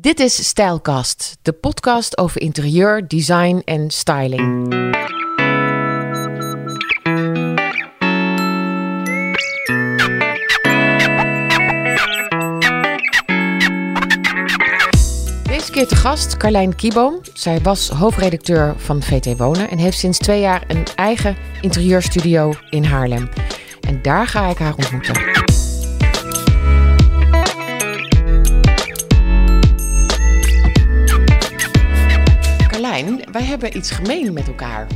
Dit is Stijlkast, de podcast over interieur, design en styling. Deze keer te gast Carlijn Kieboom. Zij was hoofdredacteur van VT Wonen en heeft sinds twee jaar een eigen interieurstudio in Haarlem. En daar ga ik haar ontmoeten. Wij hebben iets gemeen met elkaar.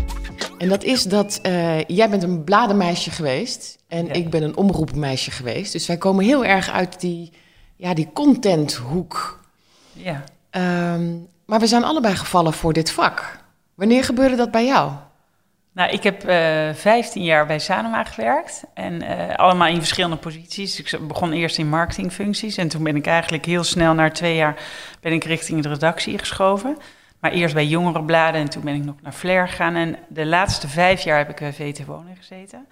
En dat is dat eh, jij bent een bladenmeisje geweest en Ja. ik ben een omroepmeisje geweest. Dus wij komen heel erg uit die, ja, die contenthoek. Ja. Ehm, maar we zijn allebei gevallen voor dit vak. Wanneer gebeurde dat bij jou? Nou, ik heb eh 15 jaar bij Sanoma gewerkt. En eh, allemaal in verschillende posities. Ik begon eerst in marketingfuncties. En toen ben ik eigenlijk heel snel, na twee jaar, ben ik richting de redactie geschoven. Maar eerst bij jongere bladen en toen ben ik nog naar Flair gegaan. En de laatste vijf jaar heb ik bij VT Wonen gezeten.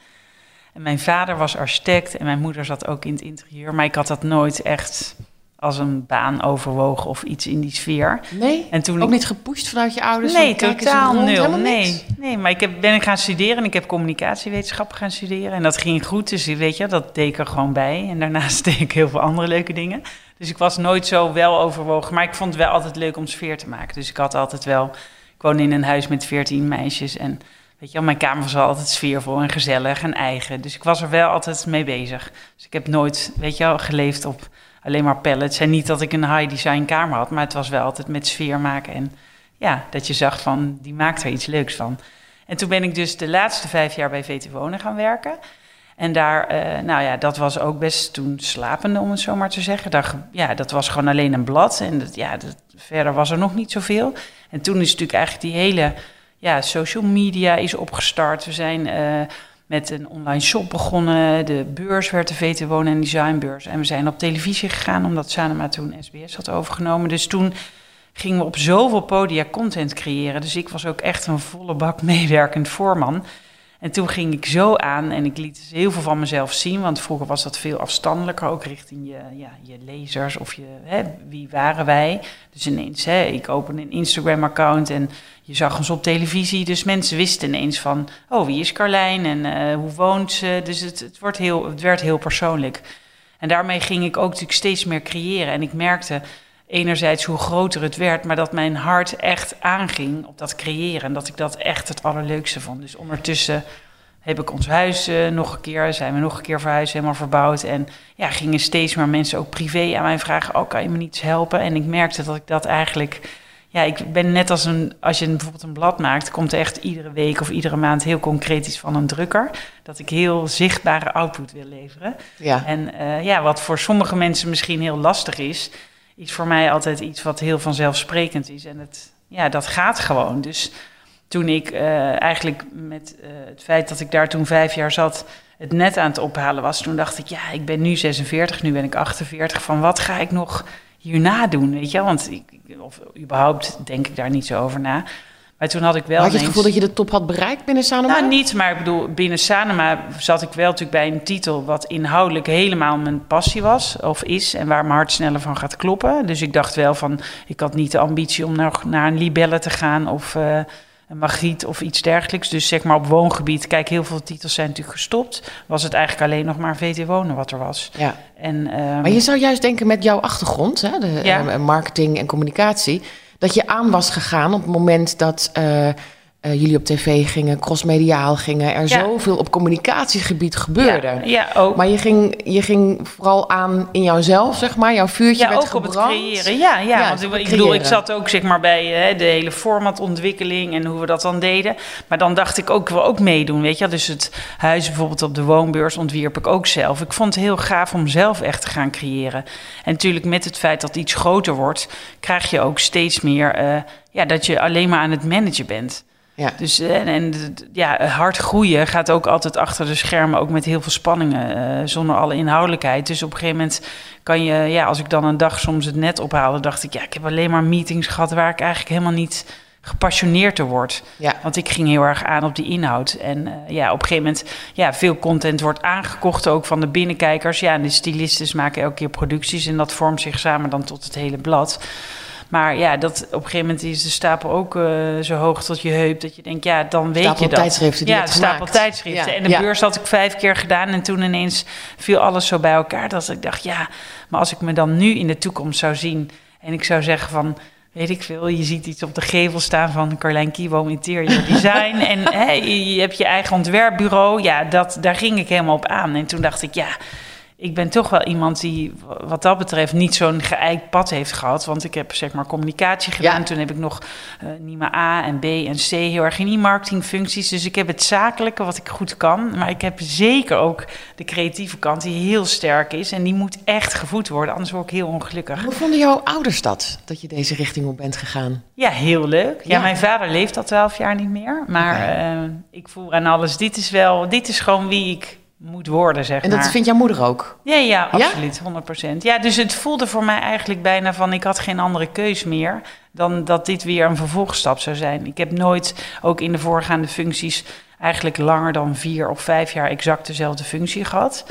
En mijn vader was architect en mijn moeder zat ook in het interieur. Maar ik had dat nooit echt als een baan overwogen of iets in die sfeer. Nee? En toen Ook ik- niet gepusht vanuit je ouders? Nee, totaal nul. Nee, nee, maar ik heb, ben ik gaan studeren en ik heb communicatiewetenschappen gaan studeren. En dat ging goed, dus weet je, dat deed ik er gewoon bij. En daarnaast deed ik heel veel andere leuke dingen. Dus ik was nooit zo wel overwogen, maar ik vond het wel altijd leuk om sfeer te maken. Dus ik had altijd wel, ik woonde in een huis met veertien meisjes en weet je wel, mijn kamer was altijd sfeervol en gezellig en eigen. Dus ik was er wel altijd mee bezig. Dus ik heb nooit, weet je wel, geleefd op alleen maar pallets. En niet dat ik een high design kamer had, maar het was wel altijd met sfeer maken en ja, dat je zag van, die maakt er iets leuks van. En toen ben ik dus de laatste vijf jaar bij VT Wonen gaan werken. En daar, eh, nou ja, dat was ook best toen slapende, om het zo maar te zeggen. Daar, ja, dat was gewoon alleen een blad. En dat, ja, dat, verder was er nog niet zoveel. En toen is natuurlijk eigenlijk die hele ja, social media is opgestart. We zijn eh, met een online shop begonnen. De beurs werd de VT Wonen en Designbeurs. En we zijn op televisie gegaan, omdat Sanema toen SBS had overgenomen. Dus toen gingen we op zoveel podia content creëren. Dus ik was ook echt een volle bak meewerkend voorman. En toen ging ik zo aan en ik liet dus heel veel van mezelf zien. Want vroeger was dat veel afstandelijker, ook richting je, ja, je lezers of je, hè, wie waren wij. Dus ineens, hè, ik opende een Instagram-account en je zag ons op televisie. Dus mensen wisten ineens van, oh, wie is Carlijn en eh, hoe woont ze? Dus het, het, wordt heel, het werd heel persoonlijk. En daarmee ging ik ook natuurlijk steeds meer creëren. En ik merkte enerzijds hoe groter het werd, maar dat mijn hart echt aanging op dat creëren. En dat ik dat echt het allerleukste vond. Dus ondertussen heb ik ons huis eh, nog een keer, zijn we nog een keer verhuisd, helemaal verbouwd. En ja, gingen steeds meer mensen ook privé aan mij vragen, oh, kan je me niet eens helpen? En ik merkte dat ik dat eigenlijk... Ja, ik ben net als een, als je bijvoorbeeld een blad maakt, komt er echt iedere week of iedere maand heel concreet iets van een drukker. Dat ik heel zichtbare output wil leveren. Ja. En eh, ja, wat voor sommige mensen misschien heel lastig is, is voor mij altijd iets wat heel vanzelfsprekend is. En het, ja, dat gaat gewoon. Dus toen ik eh, eigenlijk met eh, het feit dat ik daar toen vijf jaar zat, het net aan het ophalen was, toen dacht ik, ja, ik ben nu 46, nu ben ik 48. Van wat ga ik nog hierna doen? Weet je, want ik, of überhaupt denk ik daar niet zo over na. Maar toen had ik wel. Had je het gevoel dat je de top had bereikt binnen Sanoma? nou, niet, maar ik bedoel, binnen Sanema zat ik wel natuurlijk bij een titel wat inhoudelijk helemaal mijn passie was, of is, en waar mijn hart sneller van gaat kloppen. Dus ik dacht wel van, ik had niet de ambitie om nog naar een libelle te gaan of eh, een magiet of iets dergelijks. Dus zeg maar op woongebied, kijk, heel veel titels zijn natuurlijk gestopt. Was het eigenlijk alleen nog maar VT Wonen wat er was. Ja. En, ehm, Maar je zou juist denken met jouw achtergrond, hè, de Ja. eh, marketing en communicatie, dat je aan was gegaan op het moment dat eh, eh, jullie op tv gingen, crossmediaal gingen, er Ja. zoveel op communicatiegebied gebeurde. Ja, ja, ook. Maar je ging, je ging vooral aan in jouzelf, zeg maar. Jouw vuurtje Ja, werd ook op het creëren. Ja, ja, Ja, want ik bedoel, ik zat ook zeg maar bij eh, de hele formatontwikkeling en hoe we dat dan deden. Maar dan dacht ik ook, ik wil ook meedoen, weet je. Dus het huis bijvoorbeeld op de woonbeurs ontwierp ik ook zelf. Ik vond het heel gaaf om zelf echt te gaan creëren. En natuurlijk met het feit dat iets groter wordt, krijg je ook steeds meer eh, ja, dat je alleen maar aan het managen bent. Ja. Dus eh, en, en ja, hard groeien gaat ook altijd achter de schermen, ook met heel veel spanningen, eh, zonder alle inhoudelijkheid. Dus op een gegeven moment kan je, ja, als ik dan een dag soms het net ophaalde, dacht ik, ja, ik heb alleen maar meetings gehad waar ik eigenlijk helemaal niet gepassioneerder wordt. Ja. Want ik ging heel erg aan op die inhoud. En eh, ja, op een gegeven moment, ja, veel content wordt aangekocht ook van de binnenkijkers. Ja, en de stylistes maken elke keer producties en dat vormt zich samen dan tot het hele blad. Maar ja, dat, op een gegeven moment is de stapel ook uh, zo hoog tot je heup dat je denkt, ja, dan weet stapel je dat. tijdschriften die ja, de stapel gemaakt. tijdschriften. Ja. En de Ja. beurs had ik vijf keer gedaan en toen ineens viel alles zo bij elkaar dat ik dacht, ja, maar als ik me dan nu in de toekomst zou zien en ik zou zeggen van, weet ik veel, je ziet iets op de gevel staan van Carlijn Kieboom Interior Design en je hebt je eigen ontwerpbureau, ja, dat, daar ging ik helemaal op aan. En toen dacht ik, ja, ik ben toch wel iemand die wat dat betreft niet zo'n geëikt pad heeft gehad. Want ik heb zeg maar communicatie gedaan. Ja. Toen heb ik nog eh NIMA A en B en C heel erg in die marketingfuncties. Dus ik heb het zakelijke wat ik goed kan. Maar ik heb zeker ook de creatieve kant die heel sterk is. En die moet echt gevoed worden, anders word ik heel ongelukkig. Hoe vonden jouw ouders dat, dat je deze richting op bent gegaan? Ja, heel leuk. Ja, Ja. mijn vader leeft al twaalf jaar niet meer. Maar eh, ik voel aan alles, dit is wel, dit is gewoon wie ik moet worden, zeg En maar. dat vindt jouw moeder ook? Ja, ja, Ja? absoluut, 100%. Ja, dus het voelde voor mij eigenlijk bijna van ik had geen andere keus meer dan dat dit weer een vervolgstap zou zijn. Ik heb nooit, ook in de voorgaande functies, eigenlijk langer dan vier of vijf jaar exact dezelfde functie gehad.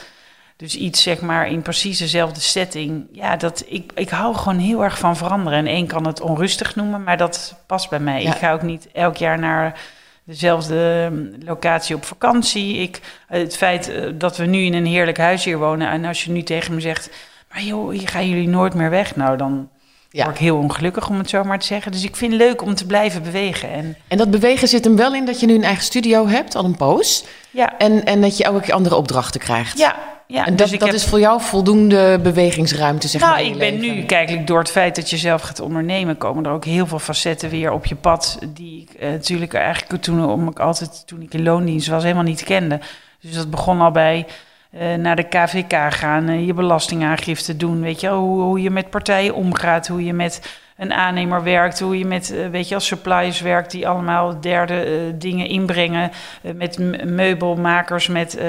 Dus iets zeg maar in precies dezelfde setting. Ja, dat, ik, ik hou gewoon heel erg van veranderen. En één kan het onrustig noemen, maar dat past bij mij. Ja. Ik ga ook niet elk jaar naar dezelfde mm, locatie op vakantie. Ik, het feit eh, dat we nu in een heerlijk huis hier wonen. En als je nu tegen me zegt, maar joh, hier gaan jullie nooit meer weg. Nou, dan Ja. word ik heel ongelukkig om het zo maar te zeggen. Dus ik vind het leuk om te blijven bewegen. En En dat bewegen zit hem wel in dat je nu een eigen studio hebt, al een poos. ja, En, en dat je elke keer andere opdrachten krijgt. ja, ja. En dat, dus dat heb- is voor jou voldoende bewegingsruimte, zeg nou, maar. in ik ben leven. nu, kijk, door het feit dat je zelf gaat ondernemen, komen er ook heel veel facetten weer op je pad. Die ik eh, natuurlijk eigenlijk toen, om ik altijd, toen ik in loondienst was, helemaal niet kende. Dus dat begon al bij eh, naar de KVK gaan, eh, je belastingaangifte doen. Weet je, hoe, hoe je met partijen omgaat, hoe je met een aannemer werkt, hoe je met, eh, weet je, als suppliers werkt die allemaal derde eh, dingen inbrengen. eh, met meubelmakers, met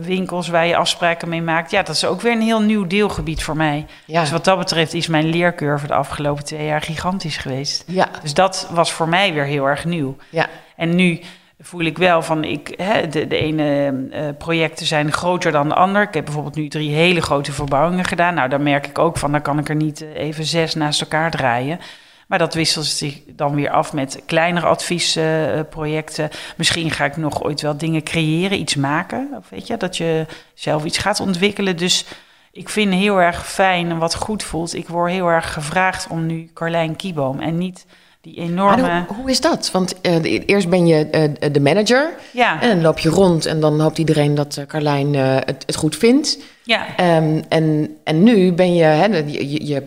winkels waar je afspraken mee maakt. Ja, dat is ook weer een heel nieuw deelgebied voor mij. Ja. Dus wat dat betreft is mijn leercurve de afgelopen twee jaar gigantisch geweest. ja, Dus dat was voor mij weer heel erg nieuw. ja, En nu voel ik wel van, ik, hè, de, de ene eh, projecten zijn groter dan de ander. Ik heb bijvoorbeeld nu drie hele grote verbouwingen gedaan. Nou, daar merk ik ook van, dan kan ik er niet eh, even zes naast elkaar draaien. Maar dat wisselt zich dan weer af met kleinere adviesprojecten. Misschien ga ik nog ooit wel dingen creëren, iets maken. Of weet je, dat je zelf iets gaat ontwikkelen. Dus ik vind heel erg fijn en wat goed voelt. Ik word heel erg gevraagd om nu Carlijn Kieboom en niet die enorme... Maar hoe, hoe is dat? Want eh, eerst ben je eh, de manager Ja, en dan loop je rond en dan hoopt iedereen dat eh, Carlijn het, het goed vindt. ja, Ehm, en, en nu ben je, hè, je, je-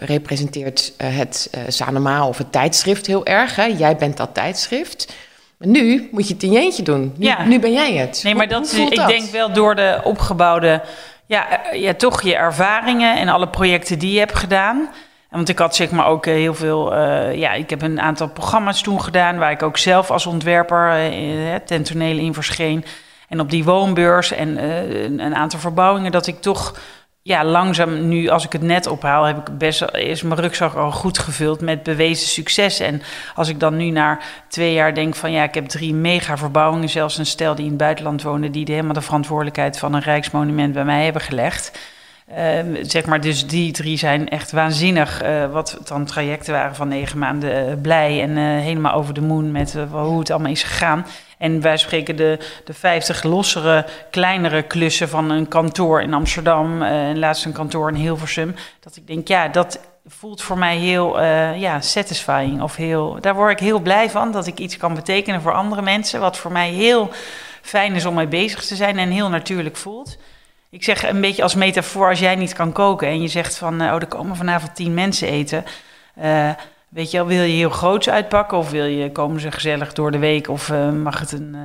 representeert het Sanoma of het tijdschrift heel erg. Hè? Jij bent dat tijdschrift. Maar nu moet je het in je eentje doen. Nu, Ja. nu ben jij het. Nee, maar Hoe- dat, hoe ik dat? denk wel door de opgebouwde, ja, ja, toch je ervaringen en alle projecten die je hebt gedaan. Want ik had zeg maar ook eh, heel veel, eh, ja, ik heb een aantal programma's toen gedaan waar ik ook zelf als ontwerper eh, ten in verscheen. En op die woonbeurs en een, aantal verbouwingen dat ik toch ja, langzaam nu, als ik het net ophaal, heb ik best is mijn rugzak al goed gevuld met bewezen succes. En als ik dan nu na twee jaar denk van ja, ik heb drie mega verbouwingen, zelfs een stel die in het buitenland woonde, die helemaal de verantwoordelijkheid van een rijksmonument bij mij hebben gelegd. Ehm, zeg maar, dus die drie zijn echt waanzinnig. eh, wat dan trajecten waren van negen maanden eh, blij en eh, helemaal over de moon met hoe het allemaal is gegaan. En wij spreken de, de 50 lossere, kleinere klussen van een kantoor in Amsterdam en laatst een kantoor in Hilversum. Dat ik denk, ja, dat voelt voor mij heel ja, satisfying. Of heel, daar word ik heel blij van, dat ik iets kan betekenen voor andere mensen. Wat voor mij heel fijn is om mee bezig te zijn en heel natuurlijk voelt. Ik zeg een beetje als metafoor, als jij niet kan koken en je zegt van, eh, oh, er komen vanavond tien mensen eten. eh, weet je wel, wil je heel groots uitpakken of wil je, komen ze gezellig door de week of eh, mag het een,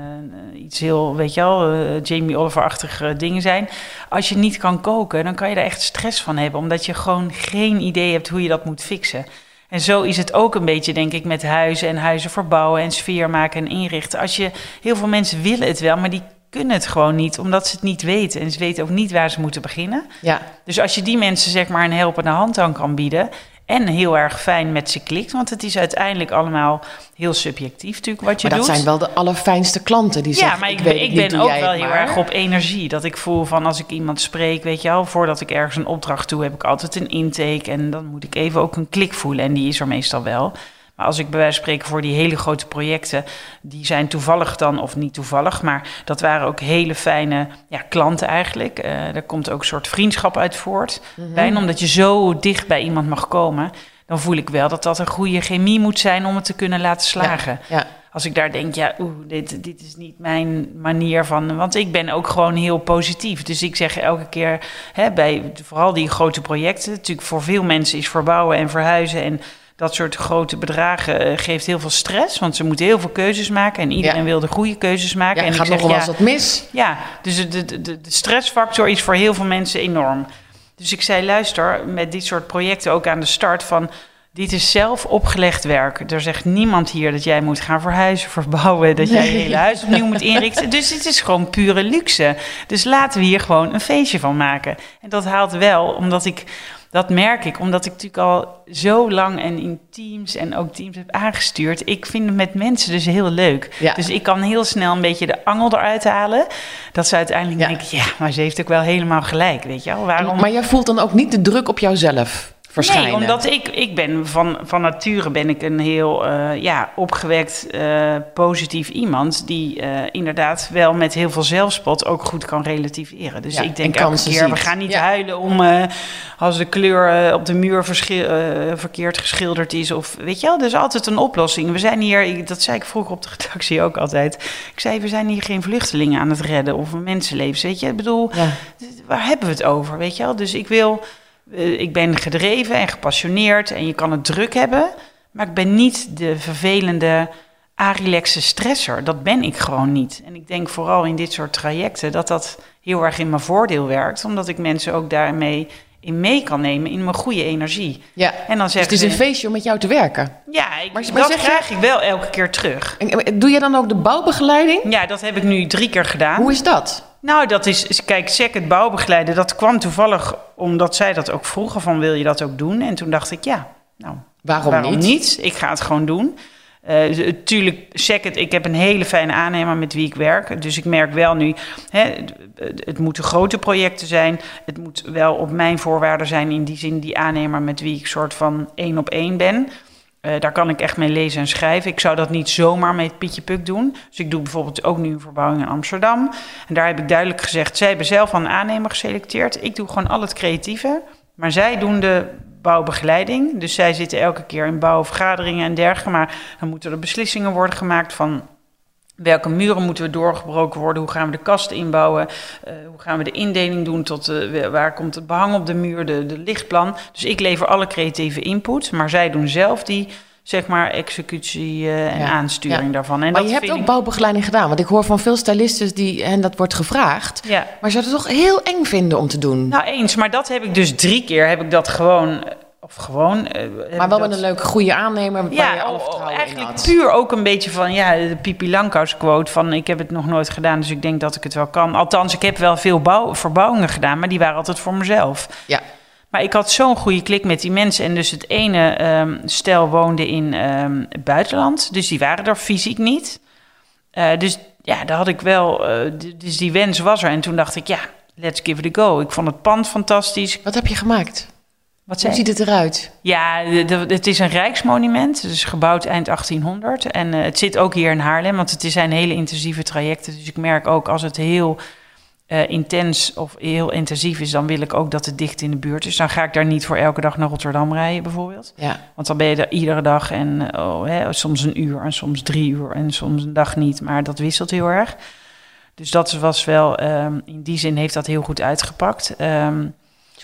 iets heel, weet je wel, Jamie Oliver-achtige dingen zijn. Als je niet kan koken, dan kan je daar echt stress van hebben, omdat je gewoon geen idee hebt hoe je dat moet fixen. En zo is het ook een beetje, denk ik, met huizen en huizen verbouwen en sfeer maken en inrichten. Als je, heel veel mensen willen het wel, maar die kunnen het gewoon niet, omdat ze het niet weten. En ze weten ook niet waar ze moeten beginnen. Ja, Dus als je die mensen zeg maar een helpende hand dan kan bieden en heel erg fijn met ze klikt. Want het is uiteindelijk allemaal heel subjectief natuurlijk wat je maar doet. dat zijn wel de allerfijnste klanten die ja, zeggen... maar ik, ben, ik ben ook wel heel maar. erg op energie. Dat ik voel van als ik iemand spreek, weet je wel, voordat ik ergens een opdracht doe, heb ik altijd een intake. En dan moet ik even ook een klik voelen. En die is er meestal wel. Maar als ik bij wijze van spreken voor die hele grote projecten, die zijn toevallig dan, of niet toevallig, maar dat waren ook hele fijne ja, klanten eigenlijk. Eh daar komt ook een soort vriendschap uit voort. Bijna omdat je zo dicht bij iemand mag komen, dan voel ik wel dat dat een goede chemie moet zijn om het te kunnen laten slagen. Ja, Als ik daar denk, ja, oeh, dit, dit is niet mijn manier van. Want ik ben ook gewoon heel positief. Dus ik zeg elke keer, hè, bij vooral die grote projecten. Natuurlijk, voor veel mensen is verbouwen en verhuizen. En dat soort grote bedragen eh, geeft heel veel stress. Want ze moeten heel veel keuzes maken. En iedereen Ja. wil de goede keuzes maken. ja en gaat ik nog zeg, wel ja, eens wat mis. ja, dus de, de, de, de stressfactor is voor heel veel mensen enorm. Dus ik zei, luister, met dit soort projecten ook aan de start van... Dit is zelf opgelegd werk. Er zegt niemand hier dat jij moet gaan verhuizen, verbouwen, dat jij je hele huis opnieuw moet inrichten. Dus het is gewoon pure luxe. Dus laten we hier gewoon een feestje van maken. En dat haalt wel, omdat ik, dat merk ik, omdat ik natuurlijk al zo lang en in teams en ook teams heb aangestuurd. Ik vind het met mensen dus heel leuk. Ja. Dus ik kan heel snel een beetje de angel eruit halen. Dat ze uiteindelijk Ja. denken, ja, maar ze heeft ook wel helemaal gelijk, weet je wel. Waarom? Maar jij voelt dan ook niet de druk op jouzelf verschijnen. Nee, omdat ik, ik ben van, van nature ben ik een heel eh, ja, opgewekt, eh, positief iemand... die eh, inderdaad wel met heel veel zelfspot ook goed kan relativeren. Dus Ja, ik denk en elke keer, we gaan niet Ja. huilen om... als de kleur op de muur verkeerd geschilderd is. Of, weet je wel, er is altijd een oplossing. We zijn hier, ik- dat zei ik vroeger op de redactie ook altijd... Ik zei, we zijn hier geen vluchtelingen aan het redden of mensenlevens, weet je. Ik bedoel, Ja. waar hebben we het over, weet je wel? Dus ik wil, eh, ik ben gedreven en gepassioneerd en je kan het druk hebben, maar ik ben niet de vervelende, arilexe stresser. Dat ben ik gewoon niet. En ik denk vooral in dit soort trajecten dat dat heel erg in mijn voordeel werkt, omdat ik mensen ook daarmee in mee kan nemen in mijn goede energie. ja. En dan Dus zeggen het is een feestje om met jou te werken. ja, ik, Maar- maar dat zeg je- krijg ik wel elke keer terug. En, Doe je dan ook de bouwbegeleiding? Ja, dat heb ik nu drie keer gedaan. Hoe is dat? Nou, dat is, kijk, SEC het bouwbegeleiden, dat kwam toevallig omdat zij dat ook vroegen van wil je dat ook doen? En toen dacht ik, ja, nou, Waarom, niet? Ik ga het gewoon doen. Eh tuurlijk, second, ik heb een hele fijne aannemer met wie ik werk. Dus ik merk wel nu, hè, het, het moeten grote projecten zijn. Het moet wel op mijn voorwaarden zijn, in die zin die aannemer met wie ik soort van één op één ben. Eh, daar kan ik echt mee lezen en schrijven. Ik zou dat niet zomaar met Pietje Puk doen. Dus ik doe bijvoorbeeld ook nu een verbouwing in Amsterdam. En daar heb ik duidelijk gezegd, zij hebben zelf een aannemer geselecteerd. Ik doe gewoon al het creatieve. Maar zij doen de bouwbegeleiding. Dus zij zitten elke keer in bouwvergaderingen en dergelijke. Maar dan moeten er beslissingen worden gemaakt van... Welke muren moeten we doorgebroken worden? Hoe gaan we de kasten inbouwen? Eh, hoe gaan we de indeling doen? Tot eh, waar komt het behang op de muur? De, de lichtplan. Dus ik lever alle creatieve input. Maar zij doen zelf die, zeg maar, executie eh, en Ja, aansturing ja. daarvan. En maar dat je hebt ook ik- bouwbegeleiding gedaan. Want ik hoor van veel stylisten die hen dat wordt gevraagd. Ja, Maar ze het toch heel eng vinden om te doen. nou eens. Maar dat heb ik dus drie keer. Heb ik dat gewoon... Of gewoon... eh, maar wel dat- met een leuke, goede aannemer waar je Ja, alle vertrouwen eigenlijk puur ook een beetje van ja, de Pipi Langkous quote van ik heb het nog nooit gedaan, dus ik denk dat ik het wel kan. Althans, ik heb wel veel bouw, verbouwingen gedaan, maar die waren altijd voor mezelf. Ja. Maar ik had zo'n goede klik met die mensen. En dus het ene ehm, stel woonde in ehm, het buitenland. Dus die waren er fysiek niet. Eh, dus ja, daar had ik wel... eh, dus die wens was er. En toen dacht ik, ja, let's give it a go. Ik vond het pand fantastisch. Wat heb je gemaakt? Wat Hoe ziet het eruit? ja, de- de- het is een rijksmonument. Het is gebouwd eind 1800. En eh, het zit ook hier in Haarlem, want het zijn hele intensieve trajecten. Dus ik merk ook als het heel eh, intens of heel intensief is, dan wil ik ook dat het dicht in de buurt is. Dan ga ik daar niet voor elke dag naar Rotterdam rijden, bijvoorbeeld. Ja. Want dan ben je er iedere dag en oh, hè, soms een uur en soms drie uur en soms een dag niet. Maar dat wisselt heel erg. Dus dat was wel, ehm, in die zin heeft dat heel goed uitgepakt. Ehm,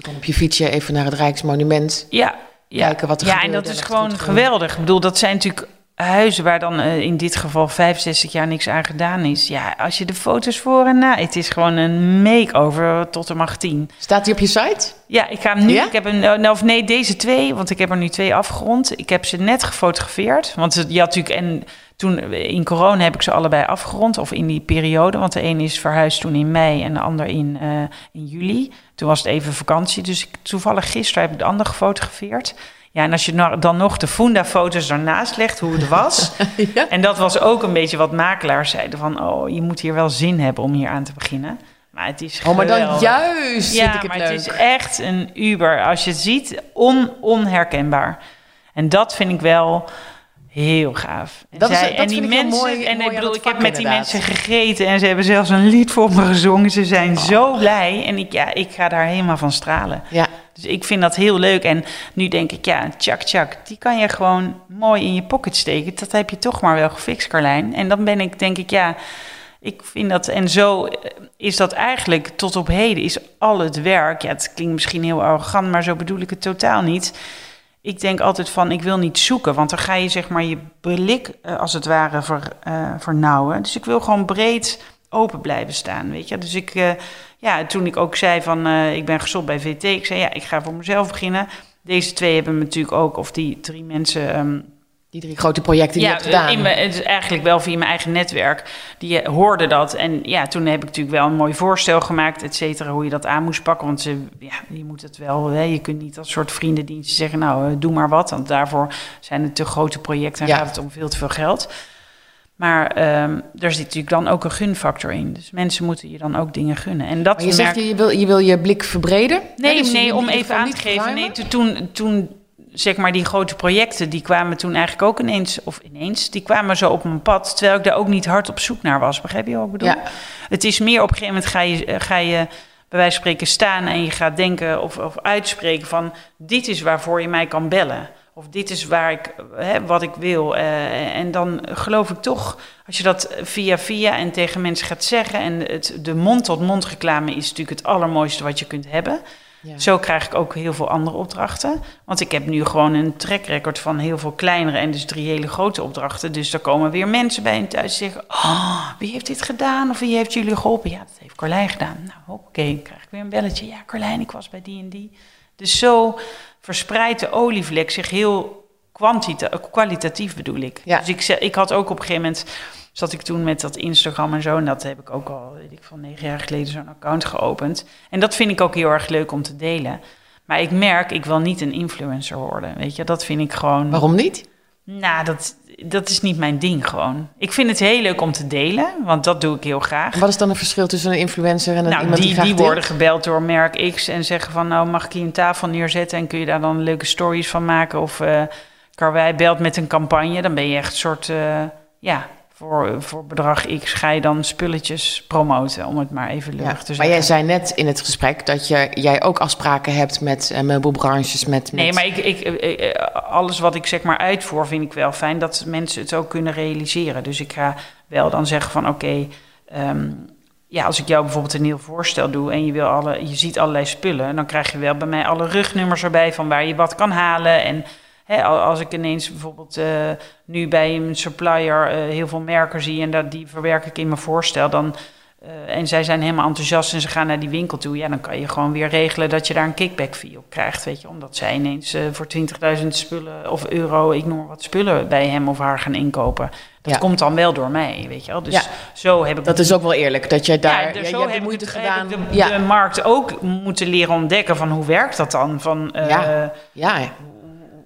Je kon op je fietsje even naar het Rijksmonument. ja, ja. Kijken wat er ja, en gebeurde dat en is gewoon ging. geweldig. Ik bedoel, dat zijn natuurlijk huizen waar dan eh, in dit geval 65 jaar niks aan gedaan is. Ja, als je de foto's voor en na, het is gewoon een make-over tot de macht 10. Staat die op je site? Ja, ik ga hem nu. Ja? Ik heb een, nou, of nee, deze twee, want ik heb er nu twee afgerond. Ik heb ze net gefotografeerd. Want je had natuurlijk, en toen in corona heb ik ze allebei afgerond, of in die periode. Want de een is verhuisd toen in mei en de ander in, eh, in juli. Toen was het even vakantie. Dus ik, toevallig gisteren heb ik de ander gefotografeerd. Ja, en als je nou dan nog de Funda-foto's daarnaast legt, hoe het was. ja. En dat was ook een beetje wat makelaars zeiden van... oh, je moet hier wel zin hebben om hier aan te beginnen. Maar het is Oh, maar dan geweldig. juist Ja, vind ik het maar leuk. het is echt een Uber. Als je het ziet, on, onherkenbaar. En dat vind ik wel heel gaaf. En, Dat is- dat en die vind ik heel mensen, mooi- en ik bedoel, ik heb met die mensen gegeten en ze hebben zelfs een lied voor me gezongen. Ze zijn Oh. zo blij en ik, ja, ik ga daar helemaal van stralen. Ja, Dus ik vind dat heel leuk. En nu denk ik, ja, tjak tjak, die kan je gewoon mooi in je pocket steken. Dat heb je toch maar wel gefixt, Carlijn. En dan ben ik, denk ik, ja, ik vind dat... En zo eh, is dat eigenlijk tot op heden, is al het werk... Ja, het klinkt misschien heel arrogant, maar zo bedoel ik het totaal niet. Ik denk altijd van, ik wil niet zoeken. Want dan ga je zeg maar je blik, eh, als het ware, eh, vernauwen. Dus ik wil gewoon breed open blijven staan, weet je. Dus ik... eh, ja, toen ik ook zei van eh, ik ben gestopt bij VT, ik zei ja, ik ga voor mezelf beginnen. Deze twee hebben me natuurlijk ook, of die drie mensen, ehm, die drie grote projecten die je hebt gedaan. in mijn, het is eigenlijk wel via mijn eigen netwerk. Die eh, hoorden dat. En ja, toen heb ik natuurlijk wel een mooi voorstel gemaakt, et cetera, hoe je dat aan moest pakken. Want ze, ja, je moet het wel, hè, je kunt niet als soort vriendendienst zeggen, nou, eh, doe maar wat. Want daarvoor zijn het te grote projecten en Ja. gaat het om veel te veel geld. Maar ehm er zit natuurlijk dan ook een gunfactor in. Dus mensen moeten je dan ook dingen gunnen. En dat Maar je zegt, je wil, je wil je blik verbreden? Nee, dus nee, om even aan te geven. Nee, toen, toen, zeg maar, die grote projecten, die kwamen toen eigenlijk ook ineens, of ineens, die kwamen zo op mijn pad, terwijl ik daar ook niet hard op zoek naar was. Begrijp je wat ik bedoel? Ja. Het is meer op een gegeven moment ga je, eh, ga je bij wijze van spreken staan en je gaat denken of, of uitspreken van, dit is waarvoor je mij kan bellen. Of dit is waar ik, hè, wat ik wil. Eh, en dan geloof ik toch, als je dat via via en tegen mensen gaat zeggen. En het, de mond-tot-mond reclame is natuurlijk het allermooiste wat je kunt hebben. Zo krijg ik ook heel veel andere opdrachten. Want ik heb nu gewoon een track record van heel veel kleinere en dus drie hele grote opdrachten. Dus er komen weer mensen bij en thuis zeggen: Oh, wie heeft dit gedaan? Of wie heeft jullie geholpen? Ja, dat heeft Carlijn gedaan. Nou, oké, krijg ik weer een belletje. Ja, Carlijn, ik was bij die en die. Dus zo verspreidt de olievlek zich heel kwantita- kwalitatief, bedoel ik. Ja. Dus ik, ik had ook op een gegeven moment zat ik toen met dat Instagram en zo. En dat heb ik ook al, weet ik van negen jaar geleden, zo'n account geopend. En dat vind ik ook heel erg leuk om te delen. Maar ik merk, ik wil niet een influencer worden. Weet je, dat vind ik gewoon. Waarom niet? Nou, dat, dat is niet mijn ding gewoon. Ik vind het heel leuk om te delen, want dat doe ik heel graag. En wat is dan het verschil tussen een influencer en een, Nou, iemand die, die, graag die deelt? worden gebeld door merk X en zeggen van... nou, mag ik hier een tafel neerzetten en kun je daar dan leuke stories van maken? Of eh Karwei belt met een campagne, dan ben je echt een soort... eh, ja, voor, voor bedrag X ga je dan spulletjes promoten, om het maar even luchtig Ja, te maar zeggen. jij zei net in het gesprek dat je, jij ook afspraken hebt met eh, meubelbranches. Met, Nee, maar ik, ik, eh, alles wat ik zeg maar uitvoer vind ik wel fijn dat mensen het ook kunnen realiseren. Dus ik ga wel dan zeggen van oké, ehm, ja, als ik jou bijvoorbeeld een nieuw voorstel doe en je, wil alle, je ziet allerlei spullen, dan krijg je wel bij mij alle rugnummers erbij van waar je wat kan halen. En als ik ineens bijvoorbeeld eh, nu bij een supplier eh, heel veel merken zie en dat, die verwerk ik in mijn voorstel, dan, eh, en zij zijn helemaal enthousiast en ze gaan naar die winkel toe, ja, dan kan je gewoon weer regelen dat je daar een kickback fee op krijgt, weet je, omdat zij ineens voor 20.000 spullen of euro, ik noem maar wat spullen bij hem of haar gaan inkopen. Dat Ja. komt dan wel door mij, weet je wel. Dus Ja. zo heb ik dat is ook wel eerlijk, dat jij daar... Ja, dus je zo heb moeite ik, gedaan. Heb ik de, ja, de markt ook moeten leren ontdekken van hoe werkt dat dan? Van, Ja. ja,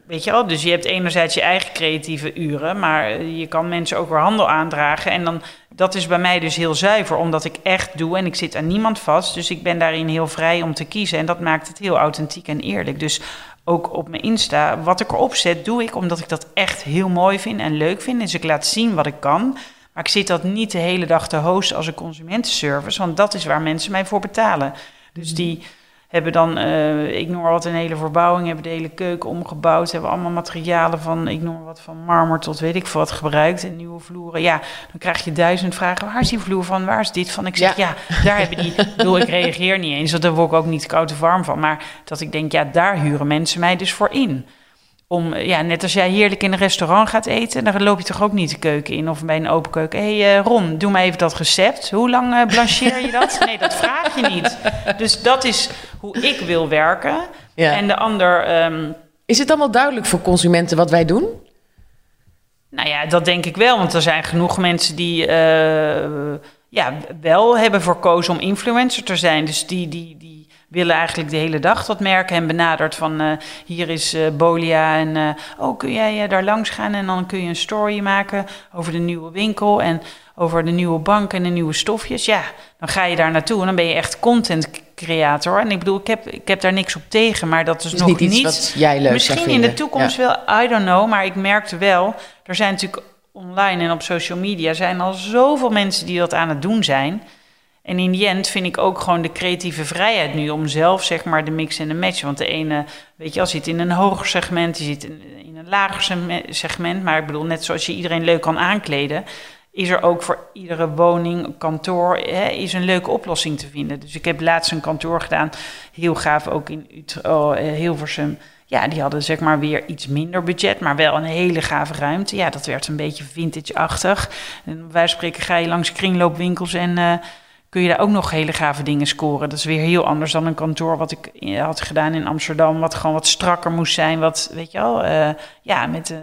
Weet je wel, dus je hebt enerzijds je eigen creatieve uren, maar je kan mensen ook weer handel aandragen. En dan, dat is bij mij dus heel zuiver, omdat ik echt doe en ik zit aan niemand vast. Dus ik ben daarin heel vrij om te kiezen en dat maakt het heel authentiek en eerlijk. Dus ook op mijn Insta, wat ik erop zet, doe ik omdat ik dat echt heel mooi vind en leuk vind. Dus ik laat zien wat ik kan. Maar ik zit dat niet de hele dag te hosten als een consumentenservice, want dat is waar mensen mij voor betalen. Dus die hebben dan, eh, ik noem maar wat, een hele verbouwing, hebben de hele keuken omgebouwd, hebben allemaal materialen van, ik noem maar wat, van marmer tot weet ik veel wat gebruikt en nieuwe vloeren. Ja, dan krijg je duizend vragen, waar is die vloer van, waar is dit van? Ik zeg, ja, daar hebben die, ik bedoel, ik reageer niet eens, want daar word ik ook niet koud of warm van, maar dat ik denk, ja, daar huren mensen mij dus voor in. Om, eh, ja, net als jij heerlijk in een restaurant gaat eten, dan loop je toch ook niet de keuken in of bij een open keuken. Hé hey, eh, Ron, doe maar even dat recept. Hoe lang eh, blancheer je dat? Nee, dat vraag je niet. Dus dat is hoe ik wil werken. ja. En de ander, ehm, Is het allemaal duidelijk voor consumenten wat wij doen? nou ja, dat denk ik wel. Want er zijn genoeg mensen die ja, wel hebben verkozen om influencer te zijn. Dus die, die willen eigenlijk de hele dag dat merk hem benaderd van eh, hier is uh, Bolia en uh, oh kun jij daar langs gaan en dan kun je een story maken over de nieuwe winkel en over de nieuwe bank en de nieuwe stofjes. Ja, dan ga je daar naartoe en dan ben je echt content creator. En ik bedoel, ik heb, ik heb daar niks op tegen, maar dat is, nog niet, iets wat jij leuk Misschien in de toekomst wel, I don't know, maar ik merkte wel, er zijn natuurlijk online en op social media zijn al zoveel mensen die dat aan het doen zijn. En in die end vind ik ook gewoon de creatieve vrijheid nu om zelf zeg maar de mix en de match. Want de ene, weet je, als zit in een hoger segment, die zit in, in een lager segment. Maar ik bedoel, net zoals je iedereen leuk kan aankleden, is er ook voor iedere woning, kantoor, hè, is een leuke oplossing te vinden. Dus ik heb laatst een kantoor gedaan, heel gaaf, ook in Utrecht, oh, eh, Hilversum. Ja, die hadden zeg maar weer iets minder budget, maar wel een hele gave ruimte. Ja, dat werd een beetje vintage-achtig. En wij spreken ga je langs kringloopwinkels en... Uh, kun je daar ook nog hele gave dingen scoren. Dat is weer heel anders dan een kantoor wat ik had gedaan in Amsterdam, wat gewoon wat strakker moest zijn. Wat, weet je wel, uh, ja, met... Uh,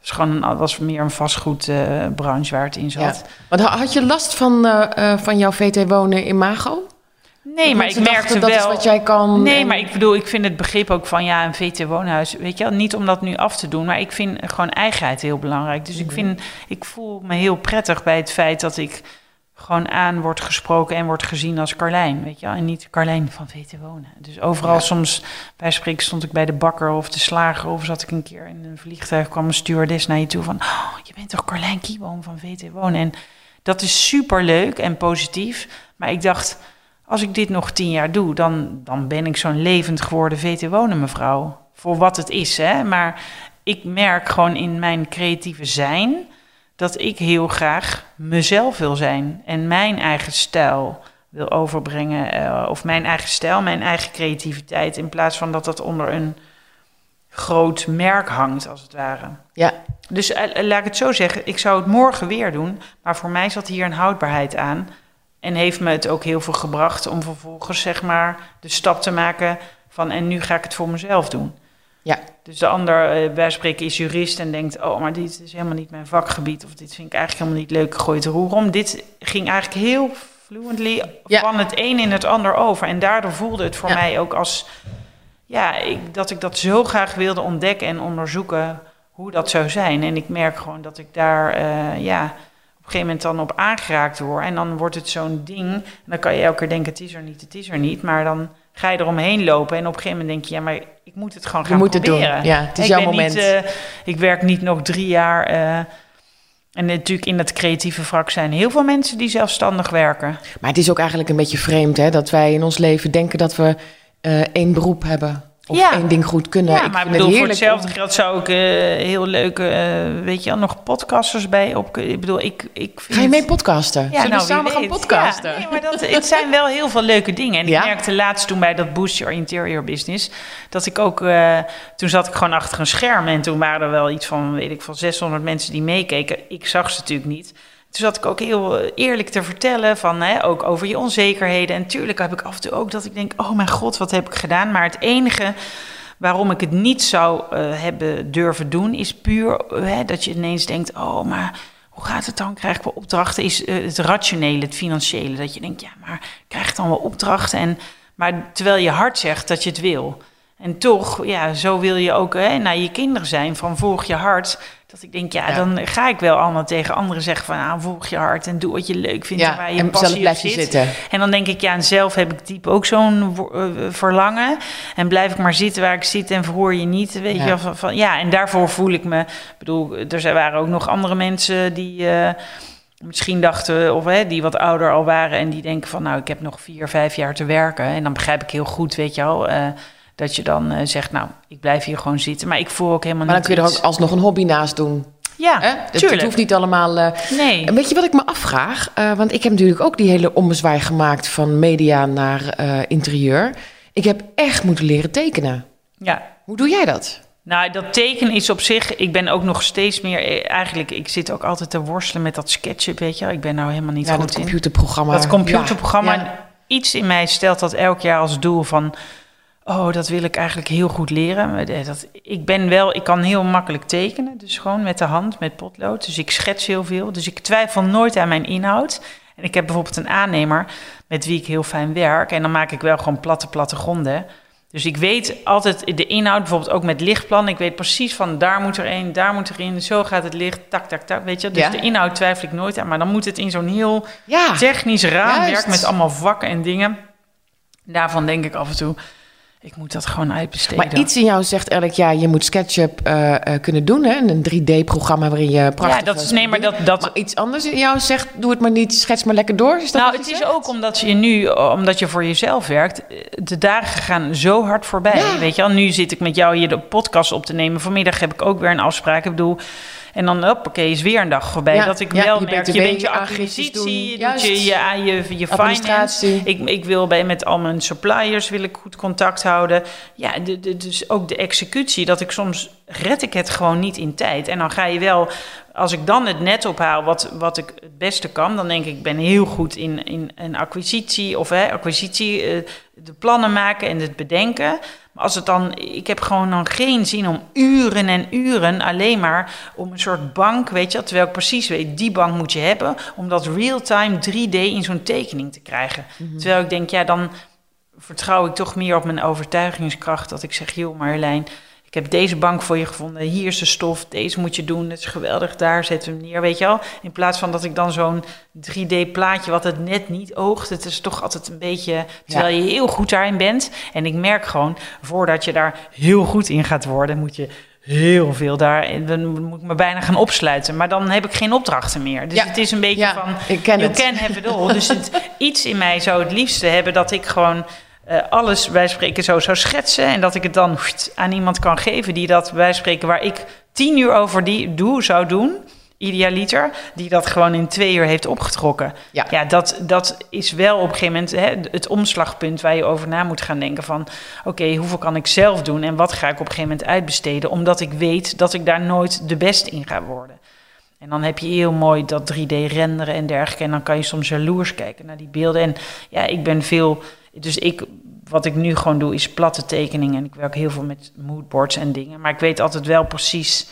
was gewoon een, was meer een vastgoedbranche waar het in zat. Ja. had je last van, van jouw VT wonen in Mago? Nee, maar ik merkte dat wel. Is wat jij kan. Nee, maar ik bedoel, ik vind het begrip ook van ja, een VT woonhuis. Weet je wel, niet om dat nu af te doen, maar ik vind gewoon eigenheid heel belangrijk. Dus ik mhm. vind, ik voel me heel prettig bij het feit dat ik gewoon aan wordt gesproken en wordt gezien als Carlijn, weet je wel? En niet Carlijn van VT Wonen. Dus overal soms, bij spreken stond ik bij de bakker of de slager... of zat ik een keer in een vliegtuig, kwam een stewardess naar je toe van... Oh, je bent toch Carlijn Kieboom van VT Wonen? En dat is super leuk en positief. Maar ik dacht, als ik dit nog tien jaar doe... dan, dan ben ik zo'n levend geworden VT Wonen mevrouw. Voor wat het is, hè. Maar ik merk gewoon in mijn creatieve zijn dat ik heel graag mezelf wil zijn en mijn eigen stijl wil overbrengen. Uh, of mijn eigen stijl, mijn eigen creativiteit. In plaats van dat dat onder een groot merk hangt, als het ware. Ja. Dus uh, laat ik het zo zeggen, ik zou het morgen weer doen. Maar voor mij zat hier een houdbaarheid aan. En heeft me het ook heel veel gebracht om vervolgens zeg maar de stap te maken van en nu ga ik het voor mezelf doen. Ja. Dus de ander, bij spreken, is jurist en denkt: Oh, maar dit is helemaal niet mijn vakgebied. Of dit vind ik eigenlijk helemaal niet leuk. Gooi het roer om. Dit ging eigenlijk heel fluently van het een in het ander over. En daardoor voelde het voor mij ook als. Ja, ik, dat ik dat zo graag wilde ontdekken en onderzoeken hoe dat zou zijn. En ik merk gewoon dat ik daar, uh, ja, op een gegeven moment dan op aangeraakt word. En dan wordt het zo'n ding. En dan kan je elke keer denken: het is er niet, het is er niet. Maar dan ga je eromheen lopen. En op een gegeven moment denk je, ja, maar ik moet het gewoon gaan je moet proberen. Het doen. Ja, het is ik jouw moment. Niet, uh, ik werk niet nog drie jaar. Uh, en natuurlijk in dat creatieve vak zijn heel veel mensen die zelfstandig werken. Maar het is ook eigenlijk een beetje vreemd hè, dat wij in ons leven denken dat we uh, één beroep hebben of ja. één ding goed kunnen. Ja, ik maar ik bedoel, voor hetzelfde geld zou ik uh, heel leuke, uh, weet je, nog podcasters bij op. Ik bedoel, ik, ik Ga je mee podcasten? Ja, Zullen nou, we samen gaan podcasten? Ja, nee, maar dat, het zijn wel heel veel leuke dingen. En ja? ik merkte laatst toen bij dat Boost Your Interior Business, dat ik ook, uh, toen zat ik gewoon achter een scherm en toen waren er wel iets van, weet ik, van 600 mensen die meekeken. Ik zag ze natuurlijk niet. Toen zat ik ook heel eerlijk te vertellen van, hè, ook over je onzekerheden. En tuurlijk heb ik af en toe ook dat ik denk, oh mijn god, wat heb ik gedaan? Maar het enige waarom ik het niet zou uh, hebben durven doen, is puur uh, dat je ineens denkt, oh maar hoe gaat het dan? Krijg ik wel opdrachten? Is uh, het rationele, het financiële, dat je denkt, ja maar krijg ik dan wel opdrachten? En, maar terwijl je hart zegt dat je het wil. En toch, ja, zo wil je ook hè, naar je kinderen zijn, van volg je hart. Dat ik denk, ja, ja, dan ga ik wel allemaal tegen anderen zeggen van... Ah, volg je hart en doe wat je leuk vindt ja, en waar je en passie blijf zit. zitten. En dan denk ik, ja, en zelf heb ik diep ook zo'n uh, verlangen. En blijf ik maar zitten waar ik zit en verhoor je niet, weet Ja. je. Van, van, ja, en daarvoor voel ik me... Ik bedoel, er zijn- waren ook nog andere mensen die... eh, Misschien dachten, of hè, die wat ouder al waren en die denken van, nou, ik heb nog vier, vijf jaar te werken. En dan begrijp ik heel goed, weet je wel, eh, dat je dan eh, zegt, nou, ik blijf hier gewoon zitten. Maar ik voel ook helemaal Maar dan niet kun je er ook alsnog een hobby naast doen. Ja, Hè? Het, hoeft niet allemaal... eh, Nee. Weet je wat ik me afvraag? Eh, want ik heb natuurlijk ook die hele ommezwaai gemaakt van media naar eh, interieur. Ik heb echt moeten leren tekenen. Ja. Hoe doe jij dat? Nou, dat tekenen is op zich. Ik ben ook nog steeds meer. eh, Eigenlijk, ik zit ook altijd te worstelen met dat SketchUp, weet je. Ik ben nou helemaal niet Ja, goed dat in. computerprogramma. Dat computerprogramma. Ja, ja. En Iets in mij stelt dat elk jaar als doel van. Oh, dat wil ik eigenlijk heel goed leren. Eh, Dat, ik ben wel, ik kan heel makkelijk tekenen. Dus gewoon met de hand, met potlood. Dus ik schets heel veel. Dus ik twijfel nooit aan mijn inhoud. En ik heb bijvoorbeeld een aannemer met wie ik heel fijn werk. En dan maak ik wel gewoon platte plattegronden. Dus ik weet altijd de inhoud, bijvoorbeeld ook met lichtplan. Ik weet precies van daar moet er één, daar moet er in. Zo gaat het licht, tak, tak, tak. Weet je, dus Ja. de inhoud twijfel ik nooit aan. Maar dan moet het in zo'n heel Ja, technisch raamwerk juist. met allemaal vakken en dingen. Daarvan denk ik af en toe, ik moet dat gewoon uitbesteden. maar iets in jou zegt eigenlijk, ja, je moet SketchUp eh, eh, kunnen doen. Hè? Een 3D-programma waarin je prachtig... ja, dat is, nee, maar dat, dat, Maar iets anders in jou zegt, doe het maar niet, schets maar lekker door. Is dat nou, het is ook omdat je nu, omdat je voor jezelf werkt, eh, de dagen gaan zo hard voorbij. Ja. Weet je wel, nu zit ik met jou hier de podcast op te nemen. Vanmiddag heb ik ook weer een afspraak. Ik bedoel, en dan, hoppakee, is weer een dag voorbij. Ja, dat ik ja, wel je merk, je bent je acquisitie, je doet je, je, je, je finance. Ik, ik wil bij, met al mijn suppliers wil ik goed contact houden. Ja, de, de, dus ook de executie, dat ik soms red ik het gewoon niet in tijd. En dan ga je wel, als ik dan het net ophaal wat, wat ik het beste kan, dan denk ik, ik ben heel goed in, in een acquisitie of hè, acquisitie, eh, de plannen maken en het bedenken. Maar als het dan, ik heb gewoon dan geen zin om uren en uren alleen maar om een soort bank, weet je, terwijl ik precies weet, die bank moet je hebben, om dat real-time 3D in zo'n tekening te krijgen. Terwijl ik denk, ja, dan vertrouw ik toch meer op mijn overtuigingskracht. Dat ik zeg, joh Marjolein, ik heb deze bank voor je gevonden. Hier is de stof, deze moet je doen. Het is geweldig, daar zetten we hem neer, weet je wel. In plaats van dat ik dan zo'n 3D-plaatje, wat het net niet oogt. Het is toch altijd een beetje, terwijl je heel goed daarin bent. En ik merk gewoon, voordat je daar heel goed in gaat worden, moet je heel veel daar. En dan moet ik me bijna gaan opsluiten. Maar dan heb ik geen opdrachten meer. Dus Ja. het is een beetje Ja, van, ik ken you het. can have it all. Dus het, iets in mij zou het liefste hebben dat ik gewoon eh, alles bij spreken zo zou schetsen. En dat ik het dan aan iemand kan geven die dat bij spreken waar ik tien uur over die doe, zou doen. Idealiter, die dat gewoon in twee uur heeft opgetrokken. Ja. Ja, dat, dat is wel op een gegeven moment hè, het omslagpunt waar je over na moet gaan denken van... oké, hoeveel kan ik zelf doen en wat ga ik op een gegeven moment uitbesteden... omdat ik weet dat ik daar nooit de beste in ga worden. En dan heb je heel mooi dat 3D renderen en dergelijke. En dan kan je soms jaloers kijken naar die beelden. En ja, ik ben veel... Dus ik, wat ik nu gewoon doe, is platte tekeningen. En ik werk heel veel met moodboards en dingen. Maar ik weet altijd wel precies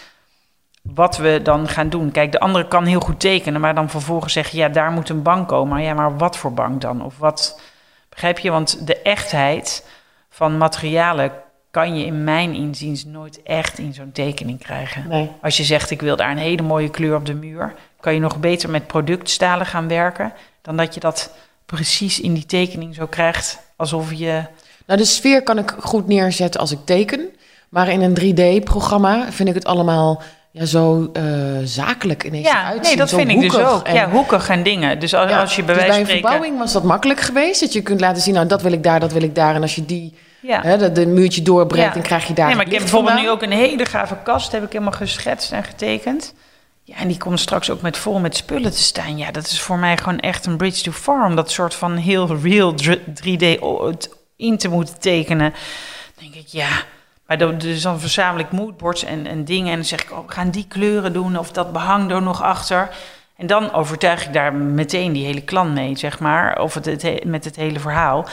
wat we dan gaan doen. Kijk, de andere kan heel goed tekenen, maar dan vervolgens zeggen... ja, daar moet een bank komen. Ja, maar wat voor bank dan? Of wat... Begrijp je? Want de echtheid van materialen kan je in mijn inziens nooit echt in zo'n tekening krijgen. Nee. Als je zegt, ik wil daar een hele mooie kleur op de muur... kan je nog beter met productstalen gaan werken... dan dat je dat precies in die tekening zo krijgt... alsof je... Nou, de sfeer kan ik goed neerzetten als ik teken. Maar in een 3D-programma vind ik het allemaal ja, zo eh, zakelijk ineens Ja, uitzien. nee, dat zo vind ik dus ook. En- Ja, hoekig en dingen. Dus als, Ja, als je bij dus wijze bij een spreken... verbouwing was dat makkelijk geweest. Dat je kunt laten zien, nou, dat wil ik daar, dat wil ik daar. En als je die, Ja. hè, de, de muurtje doorbreekt, Ja. dan krijg je daar Nee, maar ik heb bijvoorbeeld nu ook een hele gave kast, heb ik helemaal geschetst en getekend. Ja, en die komt straks ook met vol met spullen te staan. Ja, dat is voor mij gewoon echt een bridge too far. Om dat soort van heel real 3D o- het in te moeten tekenen. Denk ik, ja... Maar dan, dus dan verzamel ik moodboards en, en dingen. En dan zeg ik, oh, we gaan die kleuren doen. Of dat behang er nog achter. En dan overtuig ik daar meteen die hele klant mee, zeg maar. Of het, het he- met het hele verhaal.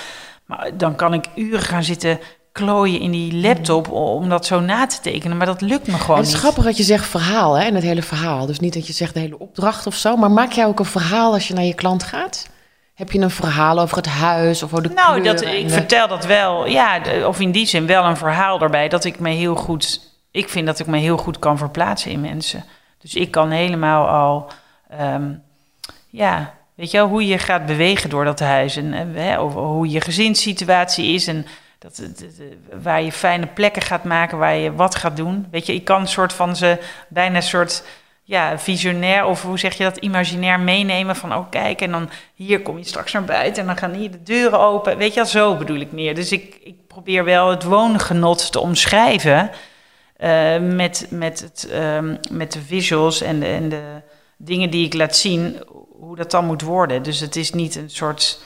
Maar dan kan ik uren gaan zitten klooien in die laptop om dat zo na te tekenen. Maar dat lukt me gewoon En het is niet. grappig dat je zegt verhaal, hè, en het hele verhaal. Dus niet dat je zegt de hele opdracht of zo. Maar maak jij ook een verhaal als je naar je klant gaat? Heb je een verhaal over het huis of over de Nou, dat, ik de- vertel dat wel. Ja, of in die zin wel een verhaal erbij. Dat ik me heel goed... Ik vind dat ik me heel goed kan verplaatsen in mensen. Dus ik kan helemaal al... ehm, ja, weet je wel, hoe je gaat bewegen door dat huis. En eh, hè, hoe je gezinssituatie is. En dat, het- het- waar je fijne plekken gaat maken, waar je wat gaat doen. Weet je, ik kan een soort van ze bijna een soort ja, visionair of hoe zeg je dat, imaginair meenemen van oh kijk en dan hier kom je straks naar buiten en dan gaan hier de deuren open. Weet je wel, zo bedoel ik meer. Dus ik, ik probeer wel het woongenot te omschrijven eh, met, met, het, ehm, met de visuals en en de dingen die ik laat zien, hoe dat dan moet worden. Dus het is niet een soort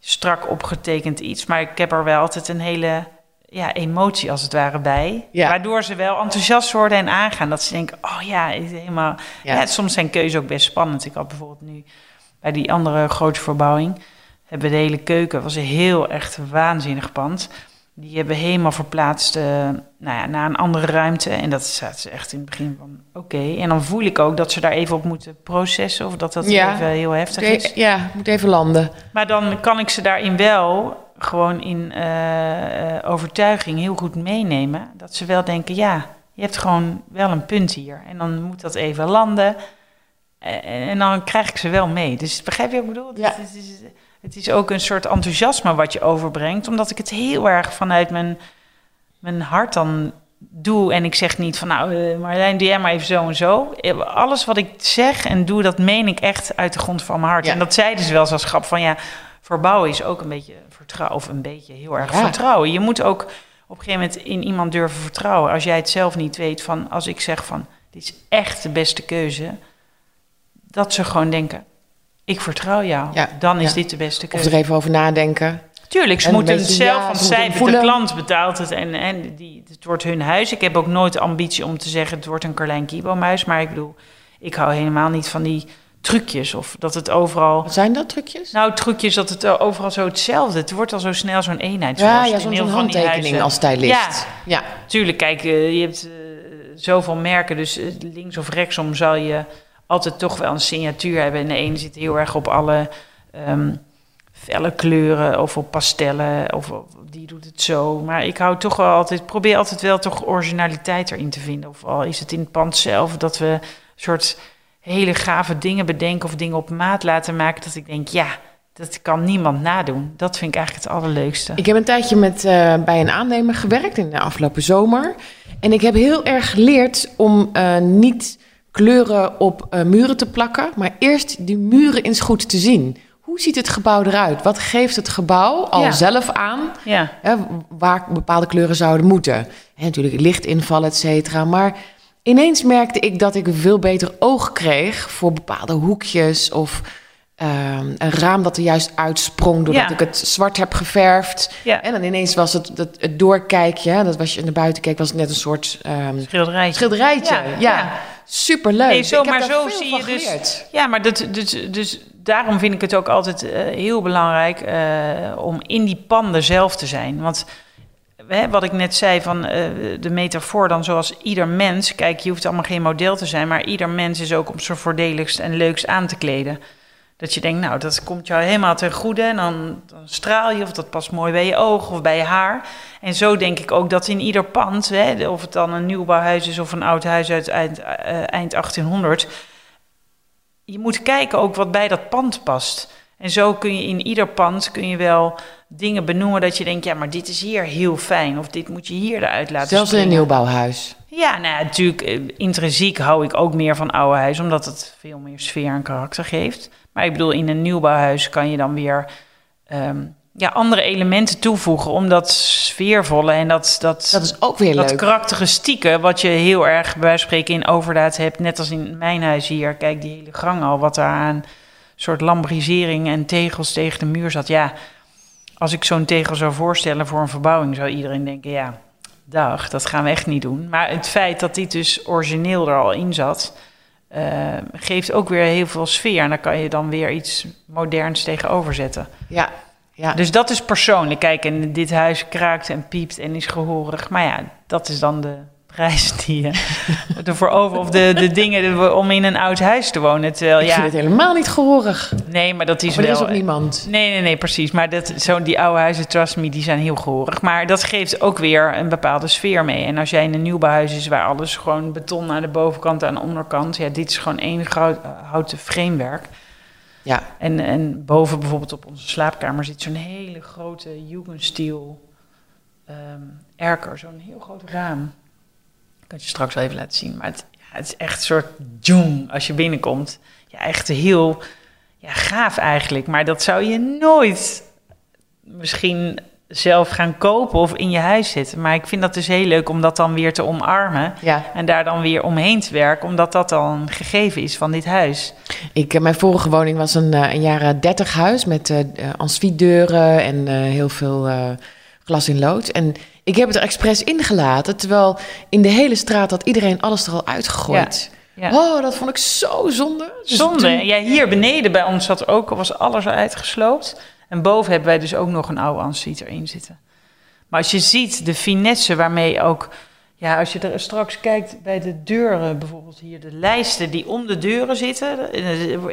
strak opgetekend iets, maar ik heb er wel altijd een hele ja, emotie als het ware bij. Ja. Waardoor ze wel enthousiast worden en aangaan. Dat ze denken, oh ja, is helemaal... Ja. Ja. soms zijn keuzes ook best spannend. Ik had bijvoorbeeld nu bij die andere grote verbouwing... hebben we de hele keuken, was een heel echt waanzinnig pand. Die hebben helemaal verplaatst uh, nou ja, naar een andere ruimte. En dat staat ze echt in het begin van oké. En dan voel ik ook dat ze daar even op moeten processen. Of dat dat even heel heftig is. Ja, moet even landen. Maar dan kan ik ze daarin wel gewoon in uh, overtuiging heel goed meenemen. Dat ze wel denken, ja, je hebt gewoon wel een punt hier. En dan moet dat even landen. En, dan krijg ik ze wel mee. Dus begrijp je wat ik bedoel? Ja. Is, het is ook een soort enthousiasme wat je overbrengt. Omdat ik het heel erg vanuit mijn, mijn hart dan doe. En ik zeg niet van nou, uh, Marlijn, doe jij maar even zo en zo. Alles wat ik zeg en doe, dat meen ik echt uit de grond van mijn hart. En dat zeiden ze wel als grap van ja, verbouwen is ook een beetje vertrouwen. Of een beetje heel erg vertrouwen. Je moet ook op een gegeven moment in iemand durven vertrouwen. Als jij het zelf niet weet van, als ik zeg van, dit is echt de beste keuze. Dat ze gewoon denken, ik vertrouw jou. Ja, dan is dit de beste keuze. Of er even over nadenken. Tuurlijk, ze moeten het zelf, want zij, de klant betaalt het en, en die, het wordt hun huis. Ik heb ook nooit de ambitie om te zeggen, het wordt een Carlijn Kieboomhuis. Maar ik bedoel, ik hou helemaal niet van die trucjes of dat het overal... Wat zijn dat trucjes? Nou, trucjes dat het overal zo hetzelfde... Het wordt al zo snel zo'n eenheid. Ja, ja zo'n handtekening als stylist. Ja, ja. tuurlijk. Kijk, uh, je hebt uh, zoveel merken, dus links of rechtsom zal je altijd toch wel een signatuur hebben. En de ene zit heel erg op alle um, felle kleuren of op pastellen of, die doet het zo. Maar ik hou toch wel altijd, probeer altijd wel toch originaliteit erin te vinden. Of al is het in het pand zelf dat we een soort hele gave dingen bedenken of dingen op maat laten maken. Dat ik denk, ja, dat kan niemand nadoen. Dat vind ik eigenlijk het allerleukste. Ik heb een tijdje met, uh, bij een aannemer gewerkt in de afgelopen zomer. En ik heb heel erg geleerd om uh, niet kleuren op uh, muren te plakken, maar eerst die muren eens goed te zien. Hoe ziet het gebouw eruit? Wat geeft het gebouw al ja. zelf aan ja. hè, waar bepaalde kleuren zouden moeten? En natuurlijk lichtinval, et cetera. Maar ineens merkte ik dat ik veel beter oog kreeg voor bepaalde hoekjes of um, een raam dat er juist uitsprong doordat ja. ik het zwart heb geverfd. Ja. En dan ineens was het, het, het doorkijkje, dat was je naar buiten keek, was het net een soort um, schilderijtje. schilderijtje. Ja, ja. superleuk. Nee, zo, maar zo zie je dus. Ja, maar dat, dus, dus daarom vind ik het ook altijd uh, heel belangrijk uh, om in die panden zelf te zijn. Want hè, wat ik net zei van uh, de metafoor dan zoals ieder mens. Kijk, je hoeft allemaal geen model te zijn, maar ieder mens is ook om zo voordeligst en leukst aan te kleden. Dat je denkt, nou, dat komt jou helemaal ten goede. En dan, dan, straal je, of dat past mooi bij je ogen of bij je haar. En zo denk ik ook dat in ieder pand, hè, of het dan een nieuwbouwhuis is of een oud huis uit eind, uh, eind 1800. Je moet kijken ook wat bij dat pand past. En zo kun je in ieder pand kun je wel dingen benoemen dat je denkt, ja, maar dit is hier heel fijn. Of dit moet je hier eruit laten Zelfs in een nieuwbouwhuis. Ja, nou natuurlijk, eh, intrinsiek hou ik ook meer van oude huis, omdat het veel meer sfeer en karakter geeft. Maar ik bedoel, in een nieuwbouwhuis kan je dan weer um, ja, andere elementen toevoegen om dat sfeervolle en dat, dat, dat is ook weer dat karakteristieke, wat je heel erg bij spreken in overdaad hebt, net als in mijn huis hier. Kijk, die hele gang al, wat daar aan soort lambrisering en tegels tegen de muur zat. Ja, als ik zo'n tegel zou voorstellen voor een verbouwing, zou iedereen denken, ja, dag, dat gaan we echt niet doen. Maar het feit dat dit dus origineel er al in zat, uh, geeft ook weer heel veel sfeer. En daar kan je dan weer iets moderns tegenover zetten. Ja, ja. Dus dat is persoonlijk. Kijk, en dit huis kraakt en piept en is gehoorig. Maar ja, dat is dan de prijs die je ervoor over... of de, de dingen om in een oud huis te wonen. Terwijl, ik ja, vind het helemaal niet gehoorig. Nee, maar dat is maar wel... er is ook niemand. Nee, nee, nee, precies. Maar dat, zo, die oude huizen, trust me, die zijn heel gehoorig. Maar dat geeft ook weer een bepaalde sfeer mee. En als jij in een nieuwbouwhuis is waar alles gewoon beton aan de bovenkant en aan de onderkant... ja, dit is gewoon één groot houten framewerk... Ja. En, en boven bijvoorbeeld op onze slaapkamer zit zo'n hele grote Jugendstil um, erker, zo'n heel groot raam. Kan je straks wel even laten zien. Maar het, ja, het is echt een soort jong als je binnenkomt. Ja, echt heel ja, gaaf eigenlijk. Maar dat zou je nooit misschien zelf gaan kopen of in je huis zitten. Maar ik vind dat dus heel leuk om dat dan weer te omarmen. Ja. En daar dan weer omheen te werken, omdat dat dan een gegeven is van dit huis. Ik, eh, mijn vorige woning was een, eh, een jaren 30 huis met uh, en uh, heel veel uh, glas in lood. En ik heb het er expres ingelaten, terwijl in de hele straat had iedereen alles er al uitgegooid. Ja. Oh, dat vond ik zo zonde. Dus zonde. Ja, hier beneden bij ons zat ook, was alles uitgesloopt. En boven hebben wij dus ook nog een oude ensuite erin zitten. Maar als je ziet de finesse waarmee ook... Ja, als je er straks kijkt bij de deuren, bijvoorbeeld hier de lijsten die om de deuren zitten.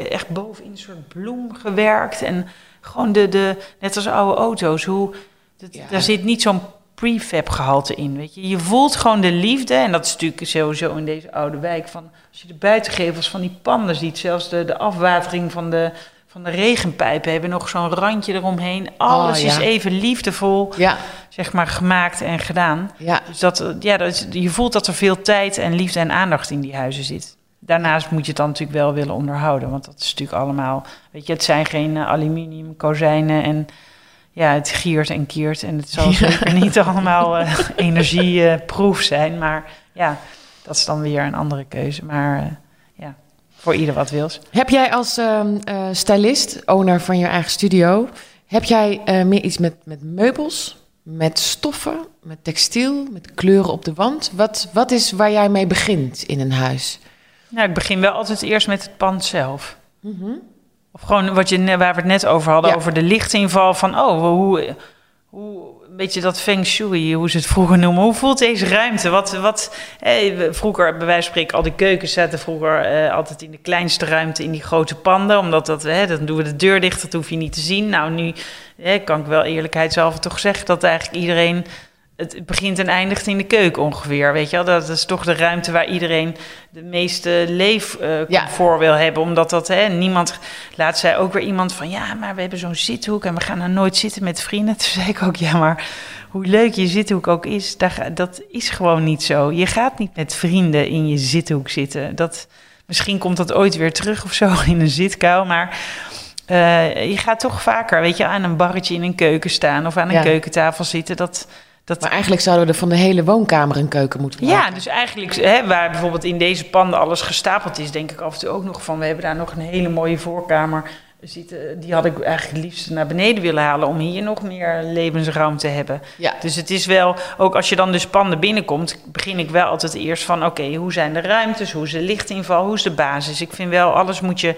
Echt bovenin een soort bloem gewerkt. En gewoon de, de net als oude auto's, hoe... Dat, Ja. Daar zit niet zo'n prefab gehalte in, weet je. Je voelt gewoon de liefde. En dat is natuurlijk sowieso in deze oude wijk. Van, als je de buitengevels van die panden ziet, zelfs de, de afwatering van de, van de regenpijpen hebben nog zo'n randje eromheen. Alles Oh, ja. is even liefdevol, Ja, zeg maar, gemaakt en gedaan. ja. Dus dat, ja, dat is- je voelt dat er veel tijd en liefde en aandacht in die huizen zit. Daarnaast moet je het dan natuurlijk wel willen onderhouden. Want dat is natuurlijk allemaal... Weet je, het zijn geen eh, aluminium kozijnen en... Ja, het giert en kiert. En het zal zeker niet allemaal eh, energieproef zijn. Maar ja, dat is dan weer een andere keuze. Maar eh, ja, voor ieder wat wils. Heb jij als ehm, eh, stylist, owner van je eigen studio, heb jij eh, meer iets met, met meubels, met stoffen, met textiel, met kleuren op de wand? Wat, wat is waar jij mee begint in een huis? Nou, ik begin wel altijd eerst met het pand zelf. Of gewoon wat je, waar we het net over hadden, Ja. over de lichtinval van, oh, hoe, hoe, een beetje dat feng shui, hoe ze het vroeger noemen. Hoe voelt deze ruimte? Wat, wat, eh, vroeger, bij wijze van spreken, al die keukens zaten vroeger eh, altijd in de kleinste ruimte in die grote panden. Omdat dat, hè, dan doen we de deur dicht, dat hoef je niet te zien. Nou, nu hè, kan ik wel eerlijkheidshalve toch zeggen dat eigenlijk iedereen het begint en eindigt in de keuken ongeveer. Weet je wel, dat is toch de ruimte waar iedereen de meeste leefcomfort Ja. wil hebben. Omdat dat, hè, niemand, laat zei ook weer iemand van, ja, maar we hebben zo'n zithoek en we gaan er nooit zitten met vrienden. Toen zei ik ook, ja, maar hoe leuk je zithoek ook is, dat is gewoon niet zo. Je gaat niet met vrienden in je zithoek zitten. Dat, misschien komt dat ooit weer terug of zo in een zitkou, maar... eh, je gaat toch vaker, weet je, aan een barretje in een keuken staan of aan een Ja. keukentafel zitten. Dat, dat, Maar eigenlijk zouden we er van de hele woonkamer een keuken moeten maken. ja, dus eigenlijk hè, waar bijvoorbeeld in deze panden alles gestapeld is, denk ik af en toe ook nog van, we hebben daar nog een hele mooie voorkamer zitten. Die had ik eigenlijk het liefst naar beneden willen halen om hier nog meer levensruimte te hebben. Ja. Dus het is wel, ook als je dan dus panden binnenkomt, begin ik wel altijd eerst van, oké, hoe zijn de ruimtes, hoe is de lichtinval, hoe is de basis? Ik vind wel, alles moet je,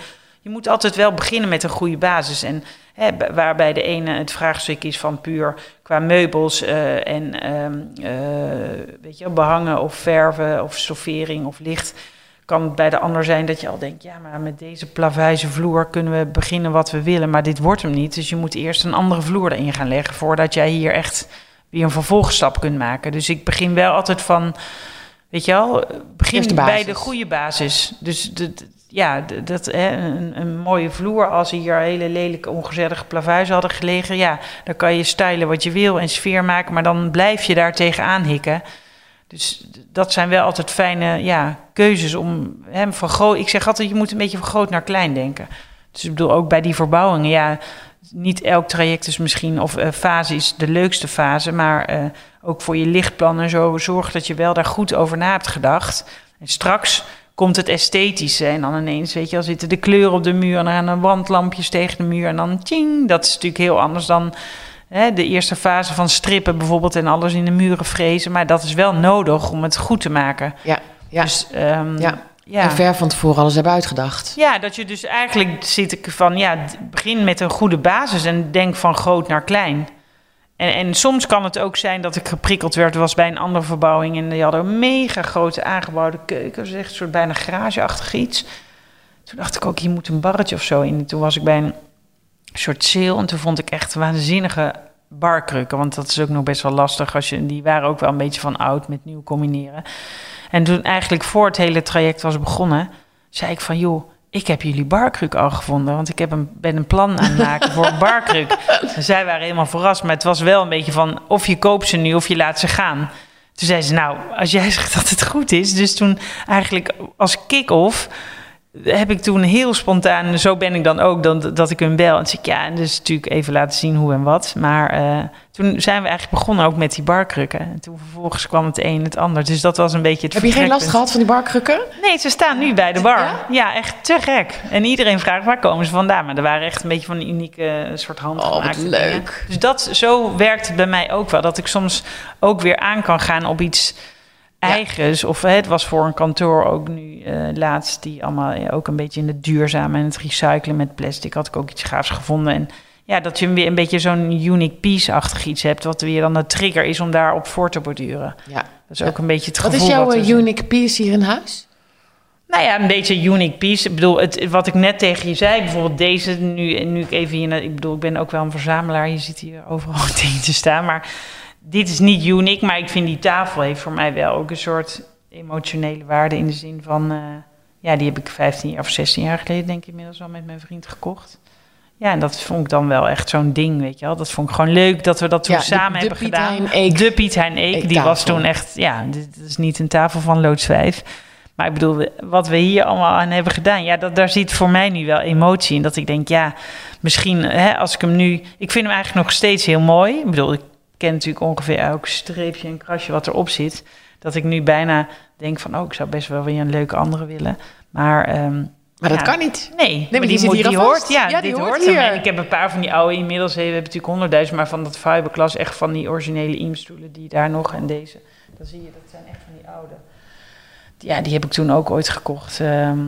je moet altijd wel beginnen met een goede basis. En hè, waarbij de ene het vraagstuk is van puur qua meubels eh, en ehm, eh, weet je, behangen of verven of stoffering of licht. Kan het bij de ander zijn dat je al denkt, ja, maar met deze plavuizen vloer kunnen we beginnen wat we willen, maar dit wordt hem niet. Dus je moet eerst een andere vloer erin gaan leggen voordat jij hier echt weer een vervolgstap kunt maken. Dus ik begin wel altijd van, weet je wel, begin bij de goede basis. Dus de- ja, dat, hè, een, een mooie vloer, als hier hele lelijke ongezellige plavuizen hadden gelegen, ja, dan kan je stylen wat je wil en sfeer maken, maar dan blijf je daar tegenaan hikken. Dus dat zijn wel altijd fijne ja, keuzes om hem van groot. Ik zeg altijd, je moet een beetje van groot naar klein denken. Dus ik bedoel ook bij die verbouwingen, ja, niet elk traject is misschien of eh, fase is de leukste fase, maar eh, ook voor je lichtplan en zo zorg dat je wel daar goed over na hebt gedacht. En straks komt het esthetische en dan ineens, weet je, dan zitten de kleuren op de muur en dan er wandlampjes tegen de muur en dan tjing, dat is natuurlijk heel anders dan hè, de eerste fase van strippen bijvoorbeeld en alles in de muren frezen, maar dat is wel nodig om het goed te maken. Ja, ja. Dus ehm, ja. ja. En ver van tevoren alles hebben uitgedacht. Ja, dat je dus eigenlijk zit ik van, ja, begin met een goede basis en denk van groot naar klein. En, en soms kan het ook zijn dat ik geprikkeld werd, was bij een andere verbouwing en die hadden een mega grote aangebouwde keuken, dus echt een soort bijna garageachtig iets. Toen dacht ik ook, hier moet een barretje of zo in. Toen was ik bij een soort sale en toen vond ik echt waanzinnige barkrukken, want dat is ook nog best wel lastig als je, die waren ook wel een beetje van oud met nieuw combineren. En toen eigenlijk voor het hele traject was begonnen, zei ik van joh, ik heb jullie barkruk al gevonden, want ik heb een, ben een plan aan het maken voor een barkruk. En zij waren helemaal verrast, maar het was wel een beetje van of je koopt ze nu of je laat ze gaan. Toen zei ze, nou, als jij zegt dat het goed is. Dus toen eigenlijk als kick-off heb ik toen heel spontaan, zo ben ik dan ook, dan, dat ik hun bel. En zei ik, ja, en dus natuurlijk even laten zien hoe en wat. Maar eh, toen zijn we eigenlijk begonnen ook met die barkrukken. En toen vervolgens kwam het een het ander. Dus dat was een beetje het Heb je geen last gehad van die barkrukken? Nee, ze staan nu bij de bar. Ja? Ja? echt te gek. En iedereen vraagt waar komen ze vandaan. Maar er waren echt een beetje van een unieke eh, soort Oh, handgemaakte dingen. leuk. Dus dat, zo werkt het bij mij ook wel. Dat ik soms ook weer aan kan gaan op iets eigens. Of hè, het was voor een kantoor ook nu eh, laatst... die allemaal ja, ook een beetje in het duurzame en het recyclen met plastic... had ik ook iets gaafs gevonden. En ja, dat je weer een beetje zo'n unique piece-achtig iets hebt, wat weer dan de trigger is om daarop voor te borduren. Ja. Dat is ook een beetje het Wat gevoel. is jouw er eh, unique piece hier in huis? Nou ja, een beetje unique piece. Ik bedoel, het, wat ik net tegen je zei, bijvoorbeeld deze, nu, nu ik even hier, ik bedoel, ik ben ook wel een verzamelaar, je ziet hier overal dingen te staan, maar dit is niet uniek, maar ik vind die tafel heeft voor mij wel ook een soort emotionele waarde in de zin van, eh, ja, die heb ik 15 jaar of 16 jaar geleden denk ik inmiddels al met mijn vriend gekocht. Ja, en dat vond ik dan wel echt zo'n ding, weet je wel. Dat vond ik gewoon leuk dat we dat toen Ja, samen de hebben Piet gedaan. Eek- de Piet Hein Eek, die was toen echt, ja, dit is niet een tafel van loods 5. Maar ik bedoel, wat we hier allemaal aan hebben gedaan, ja, dat, daar zit voor mij nu wel emotie in. Dat ik denk, ja, misschien hè, als ik hem nu. Ik vind hem eigenlijk nog steeds heel mooi. Ik bedoel, ik ken natuurlijk ongeveer elk streepje en krasje wat erop zit. Dat ik nu bijna denk van, oh, ik zou best wel weer een leuke andere willen. Maar. ehm, Maar dat ja. kan niet. Nee, maar die die, zit moet, hier die hoort, ja, Ja, die dit hoort hier. En ik heb een paar van die oude inmiddels, we hebben natuurlijk honderdduizend, maar van dat fiberglas, echt van die originele IEM-stoelen, die daar nog en deze, dan zie je, dat zijn echt van die oude. Ja, die heb ik toen ook ooit gekocht. ehm,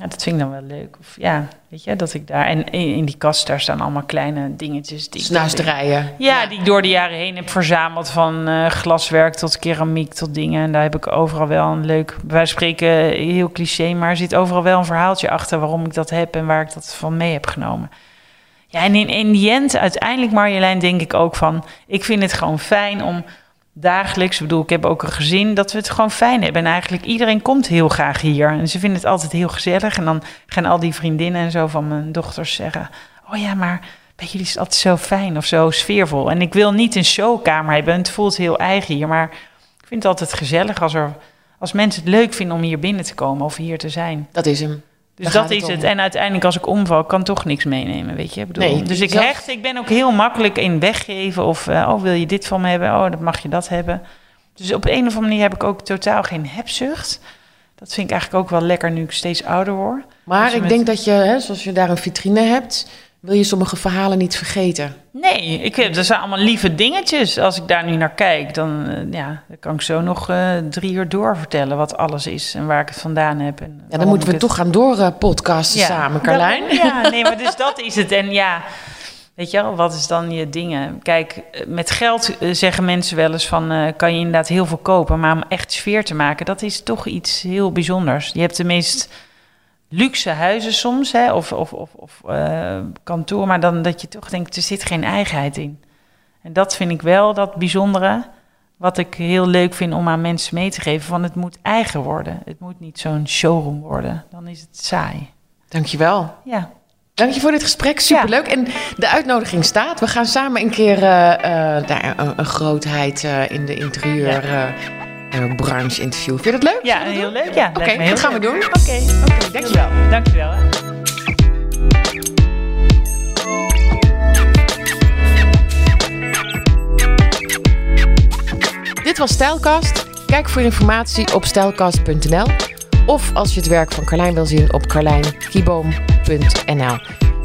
ja, dat vind ik dan wel leuk. Of ja, weet je, dat ik daar, en in, in die kast, daar staan allemaal kleine dingetjes. Die Snuisterijen. ja, die ik door de jaren heen heb verzameld. Van eh, glaswerk tot keramiek tot dingen. En daar heb ik overal wel een leuk... Van spreken, heel cliché... maar er zit overal wel een verhaaltje achter... waarom ik dat heb en waar ik dat van mee heb genomen. Ja, en in, in die end, uiteindelijk Marjolein, denk ik ook van... ik vind het gewoon fijn om dagelijks... ik bedoel, ik heb ook een gezin... dat we het gewoon fijn hebben. En eigenlijk iedereen komt heel graag hier. En ze vinden het altijd heel gezellig. En dan gaan al die vriendinnen en zo van mijn dochters zeggen... oh ja, maar bij jullie is het altijd zo fijn of zo sfeervol. En ik wil niet een showkamer hebben. Het voelt heel eigen hier. Maar ik vind het altijd gezellig als, er, als mensen het leuk vinden om hier binnen te komen of hier te zijn. Dat is hem. Dus Daar dat is het. En uiteindelijk als ik omval, kan toch niks meenemen, weet je. Ik bedoel, Nee, dus ik hecht, ik ben ook heel makkelijk in weggeven. Of, eh, oh, wil je dit van me hebben? Oh, dan mag je dat hebben. Dus op een of andere manier heb ik ook totaal geen hebzucht. Dat vind ik eigenlijk ook wel lekker nu ik steeds ouder word. Maar ik met- denk dat je, hè, zoals je daar een vitrine hebt, wil je sommige verhalen niet vergeten. Nee, ik heb, dat zijn allemaal lieve dingetjes. Als ik daar nu naar kijk, dan, eh, ja, dan kan ik zo nog eh, drie uur door vertellen wat alles is en waar ik het vandaan heb. En Ja, dan moeten we toch gaan door eh, podcasten Ja, samen, Carlijn. dat- ja, nee, maar dus dat is het. En ja, weet je wel, wat is dan je dingen? Kijk, met geld zeggen mensen wel eens van, kan je inderdaad heel veel kopen. Maar om echt sfeer te maken, dat is toch iets heel bijzonders. Je hebt de meest luxe huizen soms, hè, of, of, of, of eh, kantoor, maar dan dat je toch denkt, er zit geen eigenheid in. En dat vind ik wel dat bijzondere, wat ik heel leuk vind om aan mensen mee te geven, van het moet eigen worden. Het moet niet zo'n showroom worden, dan is het saai. Dankjewel. Ja, Dank je voor dit gesprek, superleuk. En de uitnodiging staat. We gaan samen een keer eh, eh, daar een, een grootheid in de interieurbranche interviewen. Vind je dat leuk? ja we heel leuk. Ja, Oké, heel dat gaan we doen. Oké, Oké, dankjewel. dankjewel. hè. Dit was Stijlkast. Kijk voor informatie op stijlkast.nl of als je het werk van Carlijn wil zien op carlijnkieboom.nl.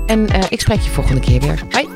En eh, ik spreek je volgende keer weer. Bye.